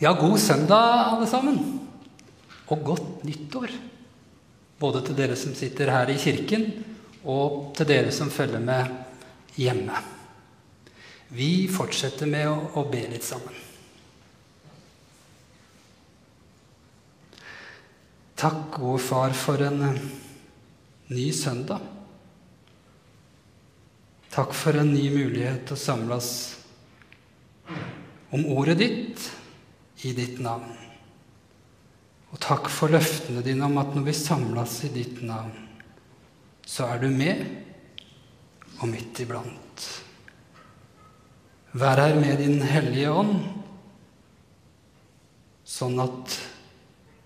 Ja, god søndag, alle sammen. Og godt nyttår. Både til dere som sitter her i kirken, og til dere som følger med hjemme. Vi fortsetter med å, å be litt sammen. Takk, gode far, for en eh, ny søndag. Takk for en ny mulighet til å samles om ordet ditt i ditt navn. Og takk for løftene dine om at når vi samles i ditt navn, så er du med og midt iblant. Vær her med Din Hellige Ånd, sånn at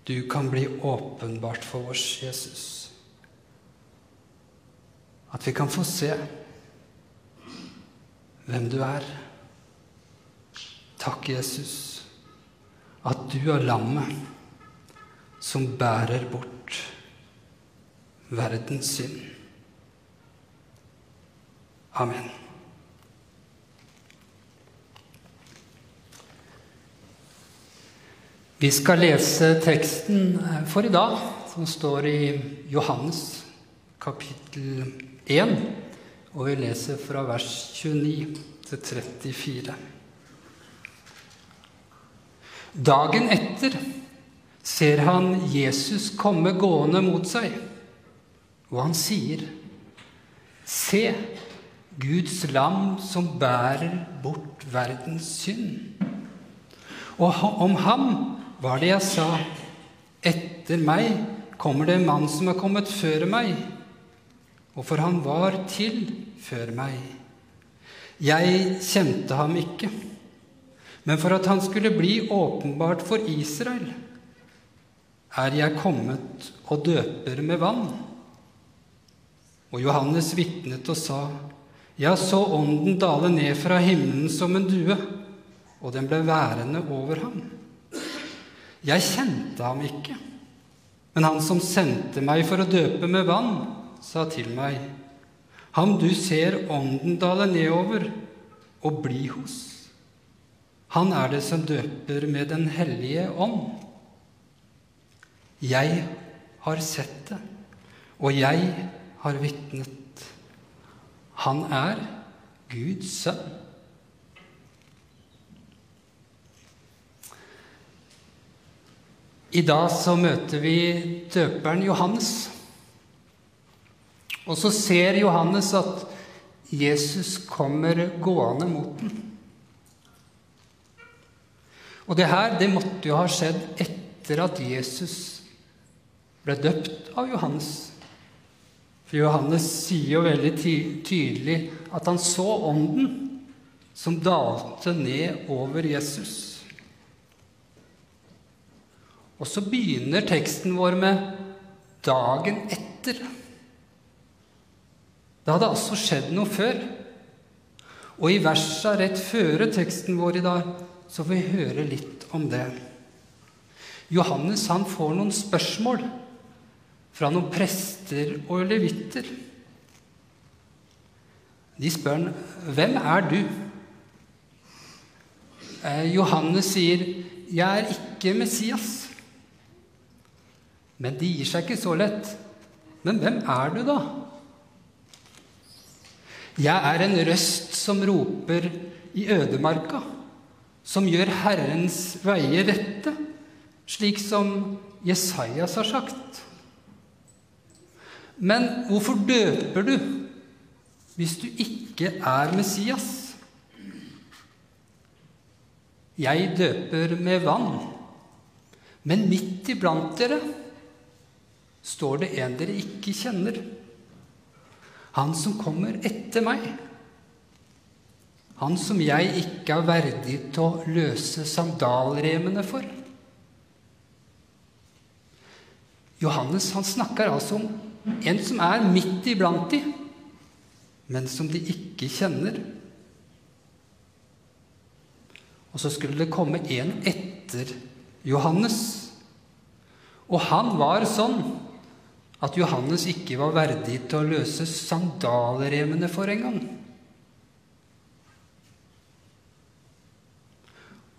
du kan bli åpenbart for oss, Jesus. At vi kan få se hvem du er. Takk, Jesus, at du er lammet som bærer bort verdens synd. Amen. Vi skal lese teksten for i dag, som står i Johannes kapittel 1, og vi leser fra vers 29 til 34. Dagen etter ser han Jesus komme gående mot seg, og han sier, Se, Guds lam som bærer bort verdens synd. Og om ham var det jeg sa, etter meg kommer det en mann som er kommet før meg, og for han var til før meg. Jeg kjente ham ikke, men for at han skulle bli åpenbart for Israel, er jeg kommet og døper med vann. Og Johannes vitnet og sa, Jeg så ånden dale ned fra himmelen som en due, og den ble værende over ham. Jeg kjente ham ikke, men han som sendte meg for å døpe med vann, sa til meg, Ham du ser ånden dale nedover og bli hos, han er det som døper med Den hellige ånd. Jeg har sett det, og jeg har vitnet. Han er Guds sønn. I dag så møter vi døperen Johannes. Og så ser Johannes at Jesus kommer gående mot den. Og det her det måtte jo ha skjedd etter at Jesus ble døpt av Johannes. For Johannes sier jo veldig tydelig at han så ånden som dalte ned over Jesus. Og så begynner teksten vår med 'dagen etter'. Det hadde altså skjedd noe før. Og i versa rett føre teksten vår i dag så får vi høre litt om det. Johannes han får noen spørsmål fra noen prester og levitter. De spør han, 'Hvem er du?' Eh, Johannes sier, 'Jeg er ikke Messias'. Men de gir seg ikke så lett. Men hvem er du, da? Jeg er en røst som roper i ødemarka, som gjør Herrens veier rette, slik som Jesajas har sagt. Men hvorfor døper du hvis du ikke er Messias? Jeg døper med vann, men midt iblant dere står det en dere ikke kjenner. Han som kommer etter meg. Han som jeg ikke er verdig til å løse sandalremene for. Johannes han snakker altså om en som er midt iblant de, men som de ikke kjenner. Og så skulle det komme en etter Johannes. Og han var sånn at Johannes ikke var verdig til å løse sandalremene for en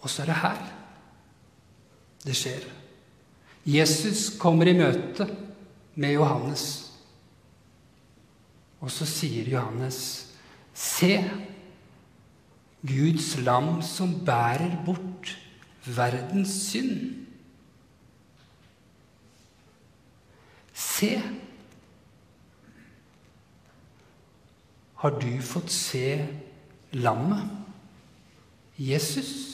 Og så er det her det skjer. Jesus kommer i møte med Johannes. Og så sier Johannes, se, Guds lam som bærer bort verdens synd. Se, har du fått se lammet, Jesus?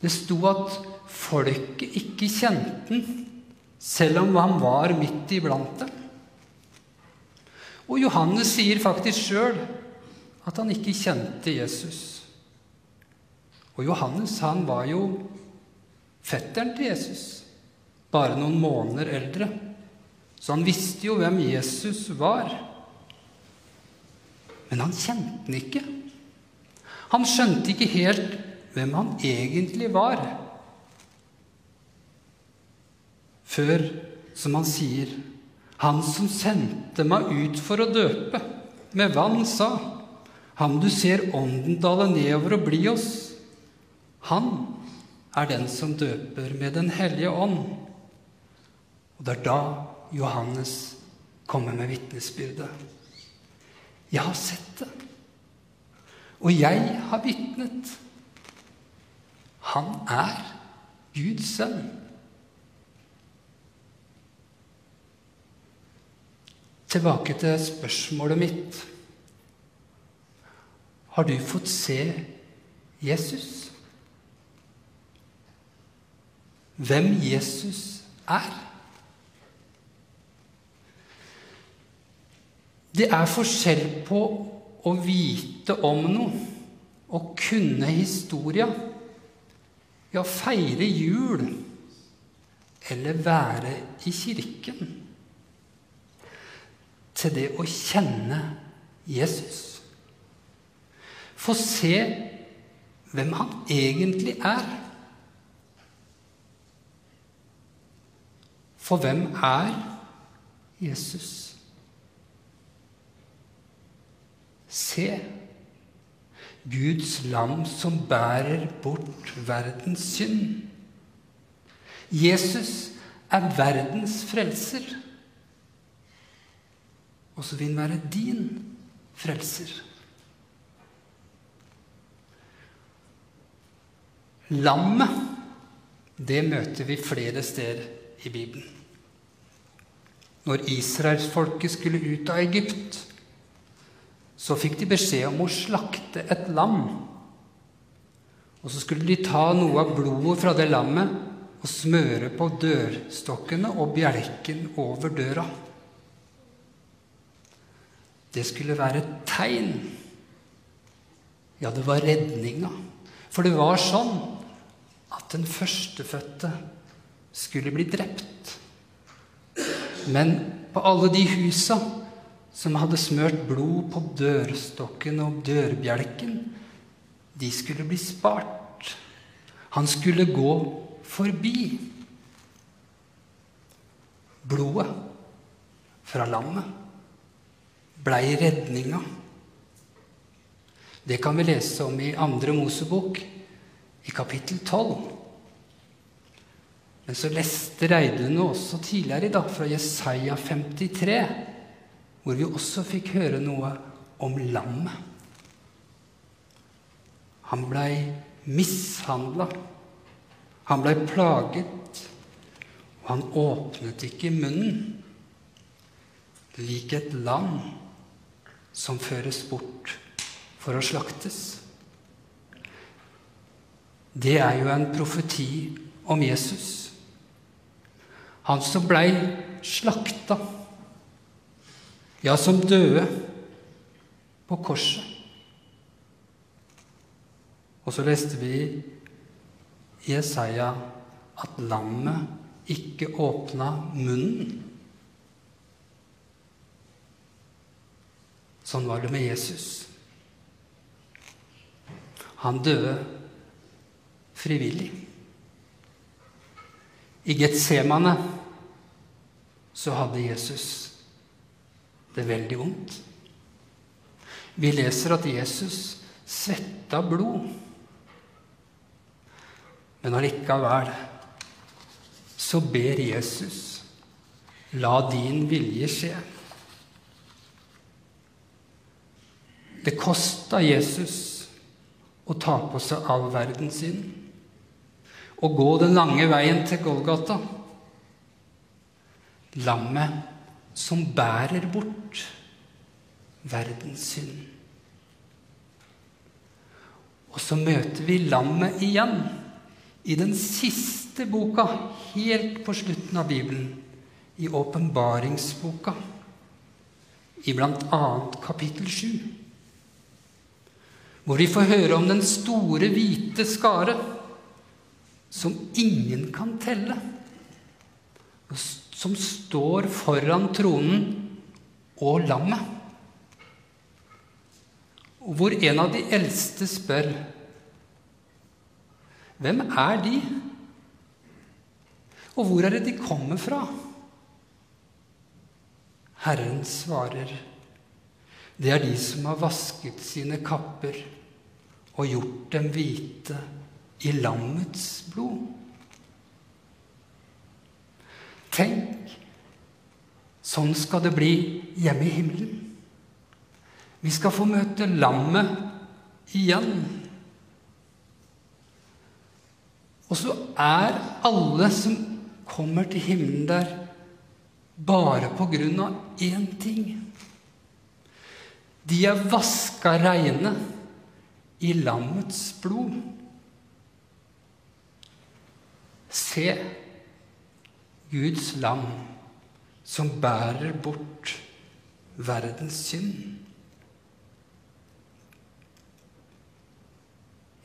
Det sto at folket ikke kjente han, selv om han var midt iblant dem. Og Johannes sier faktisk sjøl at han ikke kjente Jesus. Og Johannes han var jo fetteren til Jesus, bare noen måneder eldre. Så han visste jo hvem Jesus var. Men han kjente han ikke. Han skjønte ikke helt hvem han egentlig var. Før, som han sier, han som sendte meg ut for å døpe, med vann, sa, ham du ser ånden dale nedover og bli oss, han er den som døper med Den hellige ånd. Og det er da Johannes kommer med vitnesbyrdet. Jeg har sett det, og jeg har vitnet. Han er Guds sønn. Tilbake til spørsmålet mitt. Har du fått se Jesus? Hvem Jesus er? Det er forskjell på å vite om noe og kunne historia, ja, feire jul eller være i kirken til det å kjenne Jesus. Få se hvem han egentlig er. For hvem er Jesus? Se, Guds lam som bærer bort verdens synd. Jesus er verdens frelser og så vil han være din frelser. Lammet, det møter vi flere steder i Bibelen. Når israelsfolket skulle ut av Egypt, så fikk de beskjed om å slakte et lam. Og så skulle de ta noe av blodet fra det lammet og smøre på dørstokkene og bjelken over døra. Det skulle være et tegn. Ja, det var redninga. For det var sånn at den førstefødte skulle bli drept. Men på alle de husa som hadde smørt blod på dørstokken og dørbjelken, de skulle bli spart. Han skulle gå forbi. Blodet fra lammet blei redninga. Det kan vi lese om i Andre Mosebok, i kapittel 12. Men så leste Reidun også tidligere i dag fra Jesaja 53, hvor vi også fikk høre noe om lammet. Han blei mishandla. Han blei plaget, og han åpnet ikke munnen. Lik et lam som føres bort for å slaktes. Det er jo en profeti om Jesus. Han som blei slakta, ja, som døde på korset. Og så leste vi i Jesaja at lammet ikke åpna munnen. Sånn var det med Jesus. Han døde frivillig. I Getsemane så hadde Jesus det veldig vondt. Vi leser at Jesus svetta blod. Men allikevel så ber Jesus la din vilje skje. Det kosta Jesus å ta på seg all verden sin og gå den lange veien til Golgata. Lammet som bærer bort verdens synd. Og så møter vi lammet igjen i den siste boka, helt på slutten av Bibelen, i åpenbaringsboka, i bl.a. kapittel 7, hvor vi får høre om den store, hvite skare som ingen kan telle, som står foran tronen og lammet. Hvor en av de eldste spør Hvem er de? Og hvor er det de kommer fra? Herren svarer, det er de som har vasket sine kapper og gjort dem hvite i lammets blod. Tenk, sånn skal det bli hjemme i himmelen. Vi skal få møte lammet igjen. Og så er alle som kommer til himmelen der, bare på grunn av én ting. De er vaska reine i lammets blod. Se Guds lam som bærer bort verdens synd.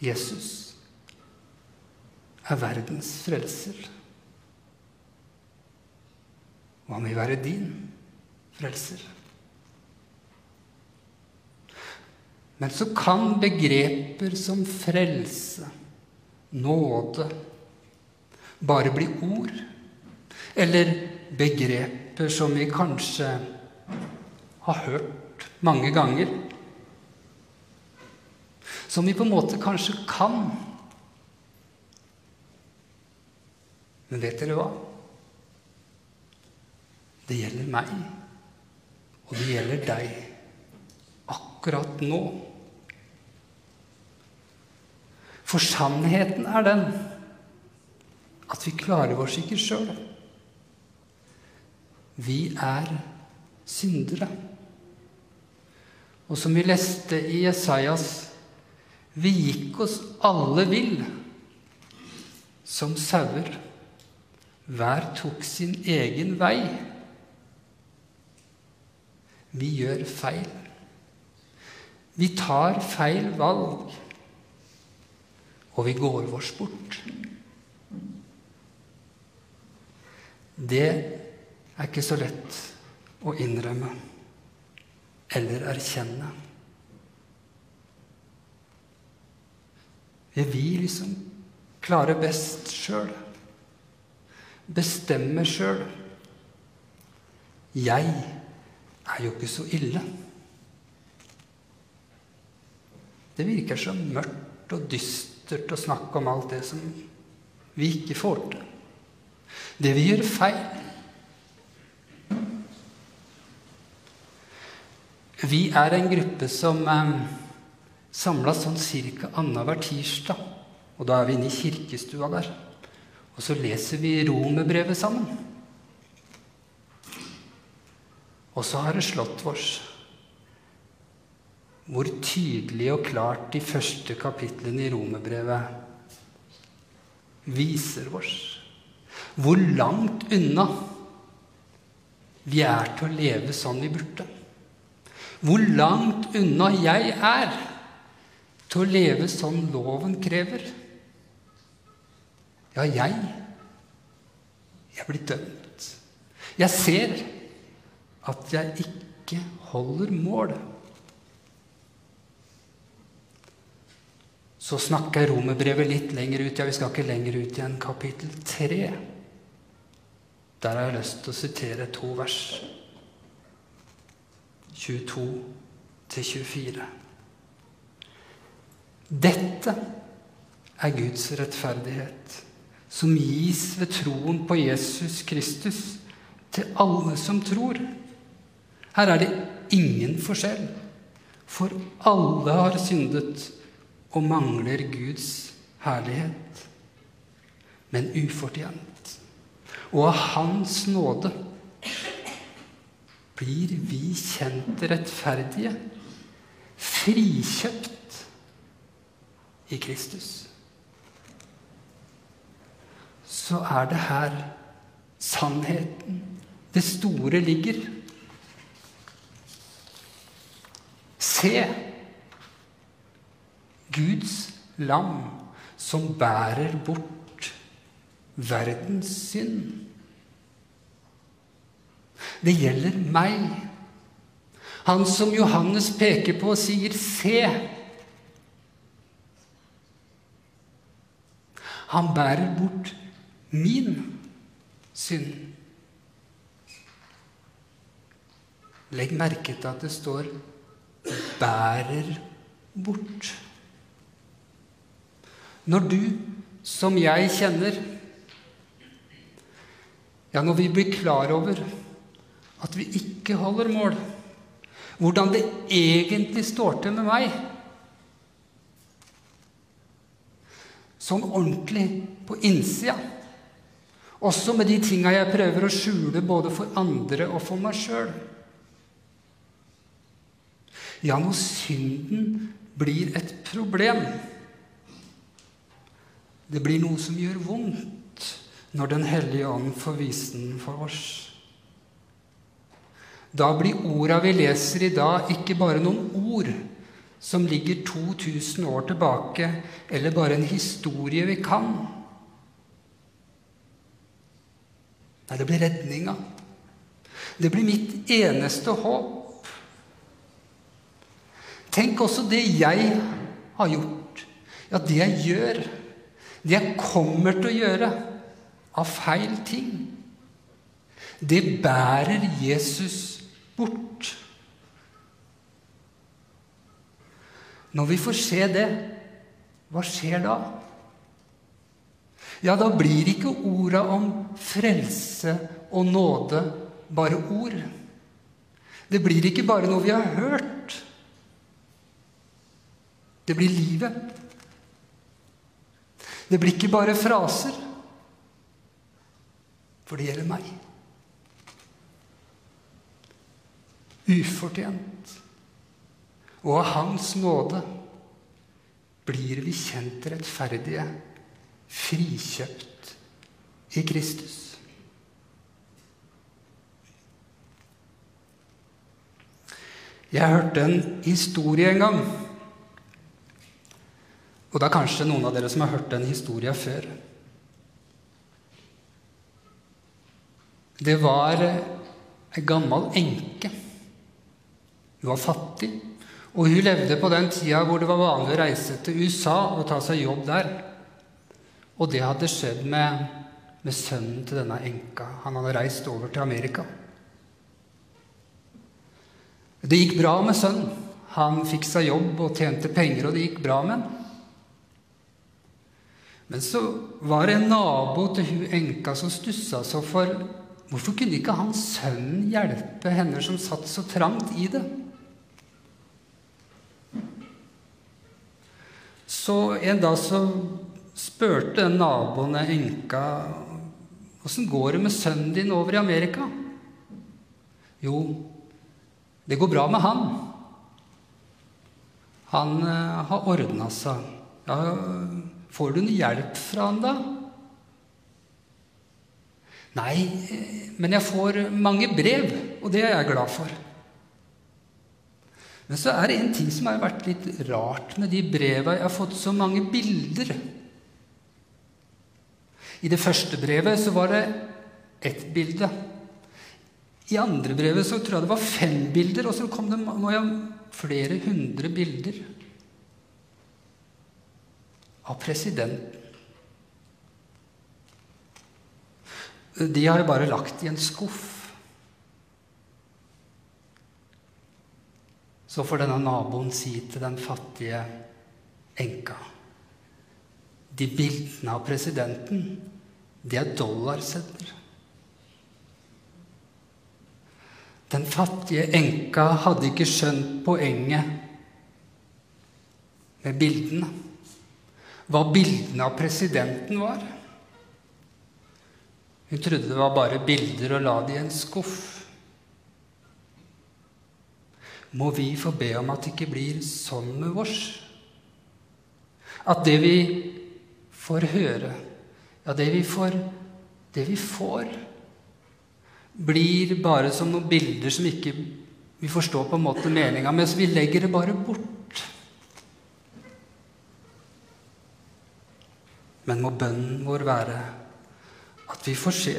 Jesus er verdens frelser. Og han vil være din frelser. Men så kan begreper som frelse, nåde, bare bli ord. Eller begreper som vi kanskje har hørt mange ganger, som vi på en måte kanskje kan. Men vet dere hva? Det gjelder meg, og det gjelder deg akkurat nå. For sannheten er den at vi klarer oss ikke sjøl. Vi er syndere. Og som vi leste i Jesajas vi gikk oss alle vill som sauer. Hver tok sin egen vei. Vi gjør feil. Vi tar feil valg, og vi går vårs bort. Det er ikke så lett å innrømme eller erkjenne. Det vi liksom klarer best sjøl? Bestemmer sjøl? Jeg er jo ikke så ille. Det virker så mørkt og dystert å snakke om alt det som vi ikke får til. Det vi gjør feil. Vi er en gruppe som eh, samla sånn ca. annenhver tirsdag. Og da er vi inne i kirkestua der. Og så leser vi romerbrevet sammen. Og så har det slått oss hvor tydelig og klart de første kapitlene i romerbrevet viser oss hvor langt unna vi er til å leve sånn vi burde. Hvor langt unna jeg er til å leve sånn loven krever. Ja, jeg Jeg blir dømt. Jeg ser at jeg ikke holder mål. Så snakker romerbrevet litt lenger ut. Ja, vi skal ikke lenger ut igjen. Kapittel 3. Der har jeg lyst til å sitere to vers. 22 til 24. Dette er Guds rettferdighet, som gis ved troen på Jesus Kristus til alle som tror. Her er det ingen forskjell, for alle har syndet og mangler Guds herlighet, men ufortjent. Og av Hans nåde blir vi kjent rettferdige, frikjøpt i Kristus. Så er det her sannheten, det store, ligger. Se Guds lam som bærer bort verdens synd. Det gjelder meg. Han som Johannes peker på og sier 'se'. Han bærer bort min synd. Legg merke til at det står 'bærer bort'. Når du, som jeg kjenner Ja, når vi blir klar over at vi ikke holder mål. Hvordan det egentlig står til med meg. Sånn ordentlig på innsida. Også med de tinga jeg prøver å skjule både for andre og for meg sjøl. Ja, når synden blir et problem Det blir noe som gjør vondt når Den hellige ånd får vise den for oss. Da blir orda vi leser i dag, ikke bare noen ord som ligger 2000 år tilbake, eller bare en historie vi kan. Nei, det blir redninga. Det blir mitt eneste håp. Tenk også det jeg har gjort. Ja, det jeg gjør, det jeg kommer til å gjøre av feil ting, det bærer Jesus bort. Når vi får se det, hva skjer da? Ja, da blir ikke orda om frelse og nåde bare ord. Det blir ikke bare noe vi har hørt. Det blir livet. Det blir ikke bare fraser, for det gjelder meg. Ufortjent. Og av Hans nåde blir vi kjent rettferdige, frikjøpt i Kristus. Jeg hørte en historie en gang. Og det er kanskje noen av dere som har hørt den historien før. Det var ei gammel enke hun var fattig, og hun levde på den tida hvor det var vanlig å reise til USA og ta seg jobb der. Og det hadde skjedd med, med sønnen til denne enka. Han hadde reist over til Amerika. Det gikk bra med sønnen. Han fikk seg jobb og tjente penger, og det gikk bra med ham. Men så var det en nabo til hun enka som stussa så for Hvorfor kunne ikke han sønnen hjelpe henne som satt så trangt i det? Så en dag så spurte naboen enka åssen går det med sønnen din over i Amerika. Jo, det går bra med han. Han uh, har ordna seg. Ja, får du noe hjelp fra han, da? Nei, eh, men jeg får mange brev, og det er jeg glad for. Men så er det en ting som har vært litt rart med de breva. Jeg har fått så mange bilder. I det første brevet så var det ett bilde. I andre brevet så tror jeg det var fem bilder, og så kom det flere hundre bilder av presidenten. De har jeg bare lagt i en skuff. Så får denne naboen si til den fattige enka de bildene av presidenten, det er dollarsedler. Den fattige enka hadde ikke skjønt poenget med bildene. Hva bildene av presidenten var. Hun trodde det var bare bilder og la det i en skuff. Må vi få be om at det ikke blir sånn med oss? At det vi får høre, ja, det vi får, det vi får blir bare som noen bilder som ikke vi forstår på en måte meninga med, så vi legger det bare bort. Men må bønnen vår være at vi får se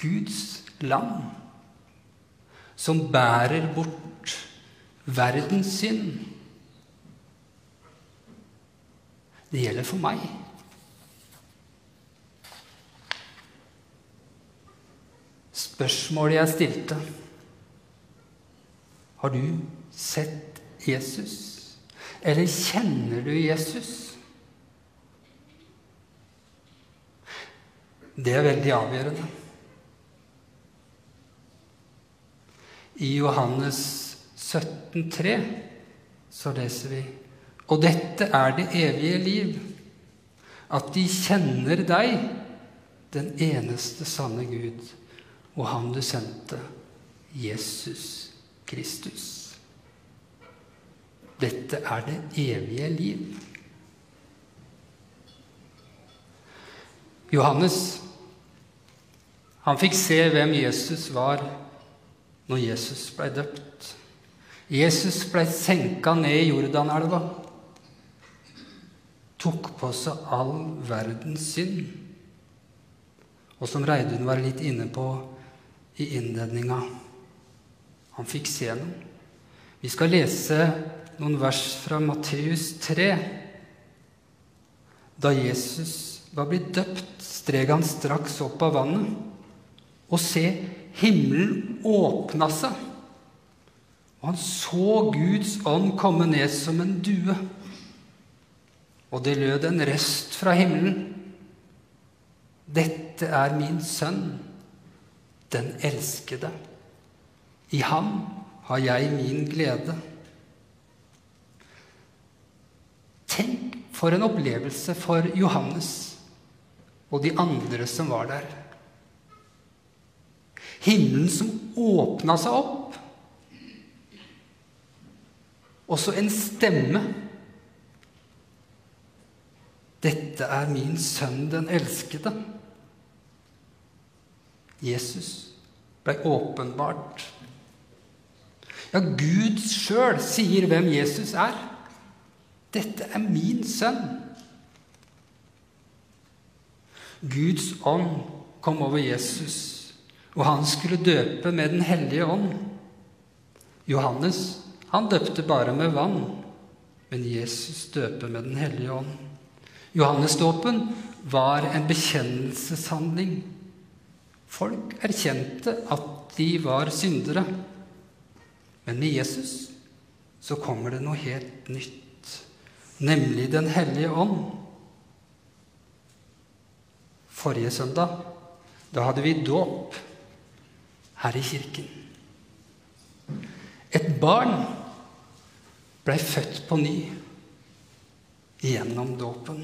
Guds land som bærer bort verdens synd. Det gjelder for meg. Spørsmålet jeg stilte Har du sett Jesus? Eller kjenner du Jesus? Det er veldig avgjørende. I Johannes 17, 3, så leser vi Og dette er det evige liv, at de kjenner deg, den eneste sanne Gud, og Han du sendte, Jesus Kristus. Dette er det evige liv. Johannes han fikk se hvem Jesus var når Jesus ble døpt. Jesus ble senka ned i Jordanelva. Tok på seg all verdens synd. Og som Reidun var litt inne på i innledninga Han fikk se noe. Vi skal lese noen vers fra Matteus 3. Da Jesus var blitt døpt, streg han straks opp av vannet. Og se, himmelen åpna seg, og han så Guds ånd komme ned som en due. Og det lød en røst fra himmelen. Dette er min sønn, den elskede. I ham har jeg min glede. Tenk for en opplevelse for Johannes og de andre som var der. Himmelen som åpna seg opp. Og så en stemme. Dette er min sønn, den elskede. Jesus ble åpenbart. Ja, Gud sjøl sier hvem Jesus er. Dette er min sønn. Guds ånd kom over Jesus, og han skulle døpe med Den hellige ånd. Johannes han døpte bare med vann, men Jesus døper med Den hellige ånd. Johannesdåpen var en bekjennelseshandling. Folk erkjente at de var syndere. Men med Jesus så kommer det noe helt nytt, nemlig Den hellige ånd. Forrige søndag da hadde vi dåp her i kirken. Et barn blei født på ny gjennom dåpen.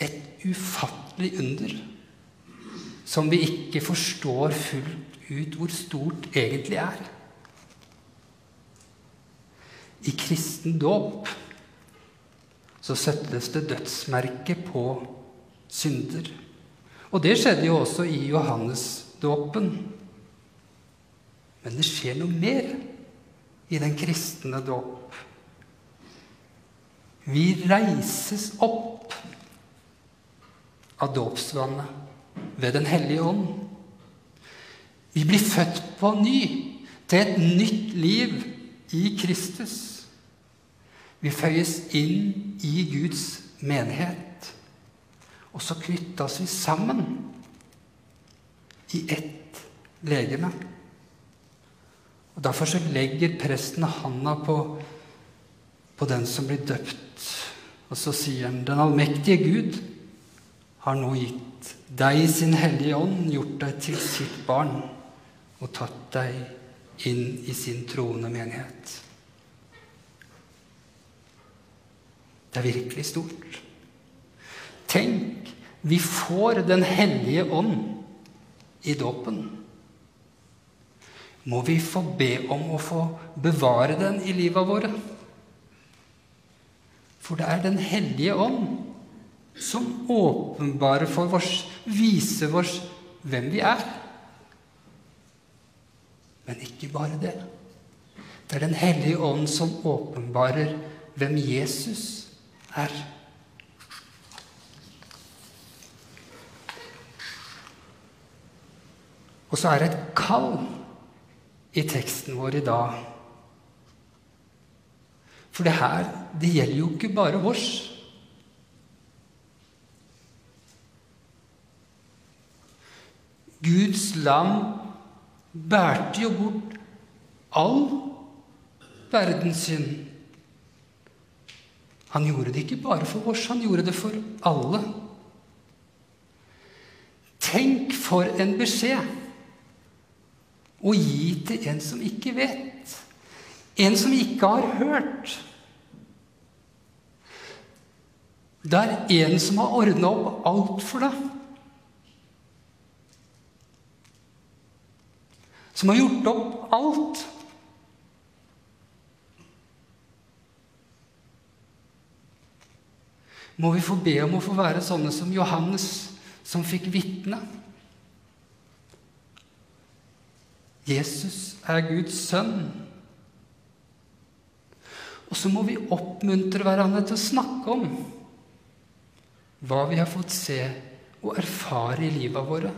Et ufattelig under som vi ikke forstår fullt ut hvor stort egentlig er. I kristen dåp så settes det dødsmerke på synder. Og det skjedde jo også i Johannesdåpen. Men det skjer noe mer i den kristne dåp. Vi reises opp av dåpsvannet ved Den hellige ånd. Vi blir født på ny til et nytt liv i Kristus. Vi føyes inn i Guds menighet. Og så knyttes vi sammen i ett legeme. Og Derfor så legger presten handa på, på den som blir døpt, Og så sier han, Den allmektige Gud har nå gitt deg sin hellige ånd, gjort deg til sitt barn og tatt deg inn i sin troende menighet. Det er virkelig stort. Tenk, vi får Den hellige ånd i dåpen. Må vi få be om å få bevare den i livet våre? For det er Den hellige ånd som åpenbarer for oss, viser oss hvem vi er. Men ikke bare det. Det er Den hellige ånd som åpenbarer hvem Jesus er. Og så er det et kall i teksten vår i dag for det her, det gjelder jo ikke bare oss. Guds lam bærte jo bort all verdens synd. Han gjorde det ikke bare for oss, han gjorde det for alle. Tenk for en beskjed å gi til en som ikke vet, en som ikke har hørt. Det er en som har ordna opp alt for deg. Som har gjort opp alt. Må vi få be om å få være sånne som Johannes, som fikk vitne? Jesus er Guds sønn. Og så må vi oppmuntre hverandre til å snakke om hva vi har fått se og erfare i livet våre.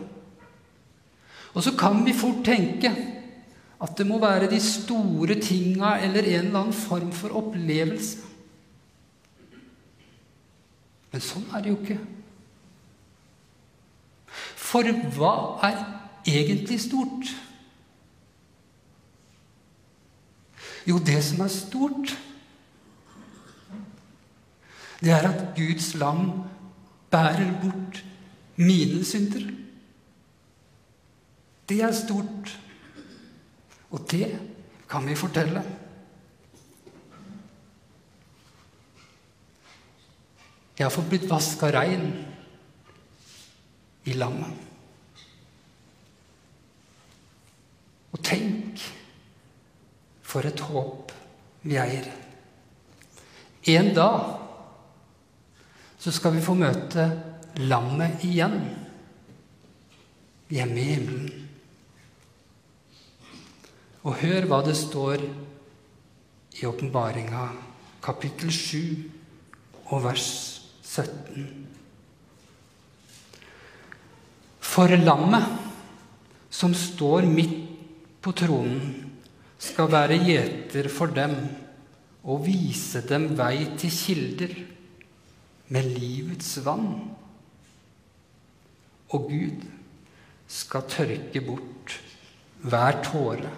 Og så kan vi fort tenke at det må være de store tinga eller en eller annen form for opplevelse. Men sånn er det jo ikke. For hva er egentlig stort? Jo, det som er stort, det er at Guds lam bærer bort mine synder. Det er stort. Og det kan vi fortelle. Jeg har fått blitt vaska rein i lammet. Og tenk for et håp vi eier. En dag så skal vi få møte lammet igjen hjemme i himmelen. Og hør hva det står i åpenbaringa, kapittel 7 og vers 17. For lammet som står midt på tronen, skal være gjeter for dem og vise dem vei til kilder med livets vann. Og Gud skal tørke bort hver tåre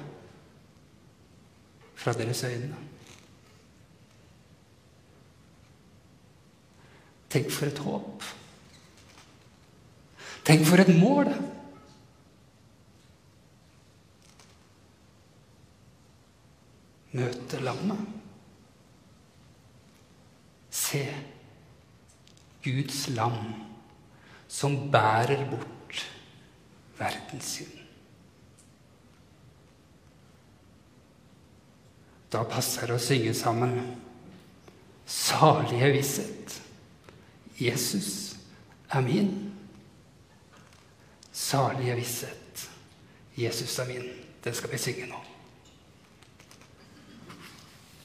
fra deres øyne. Tenk for et håp. Tenk for et mål. Møte lammet. Se Guds lam som bærer bort verdens synd. Da passer det å synge sammen. Salige visshet. Jesus er min. Salige visshet. Jesus er min. Det skal vi synge nå.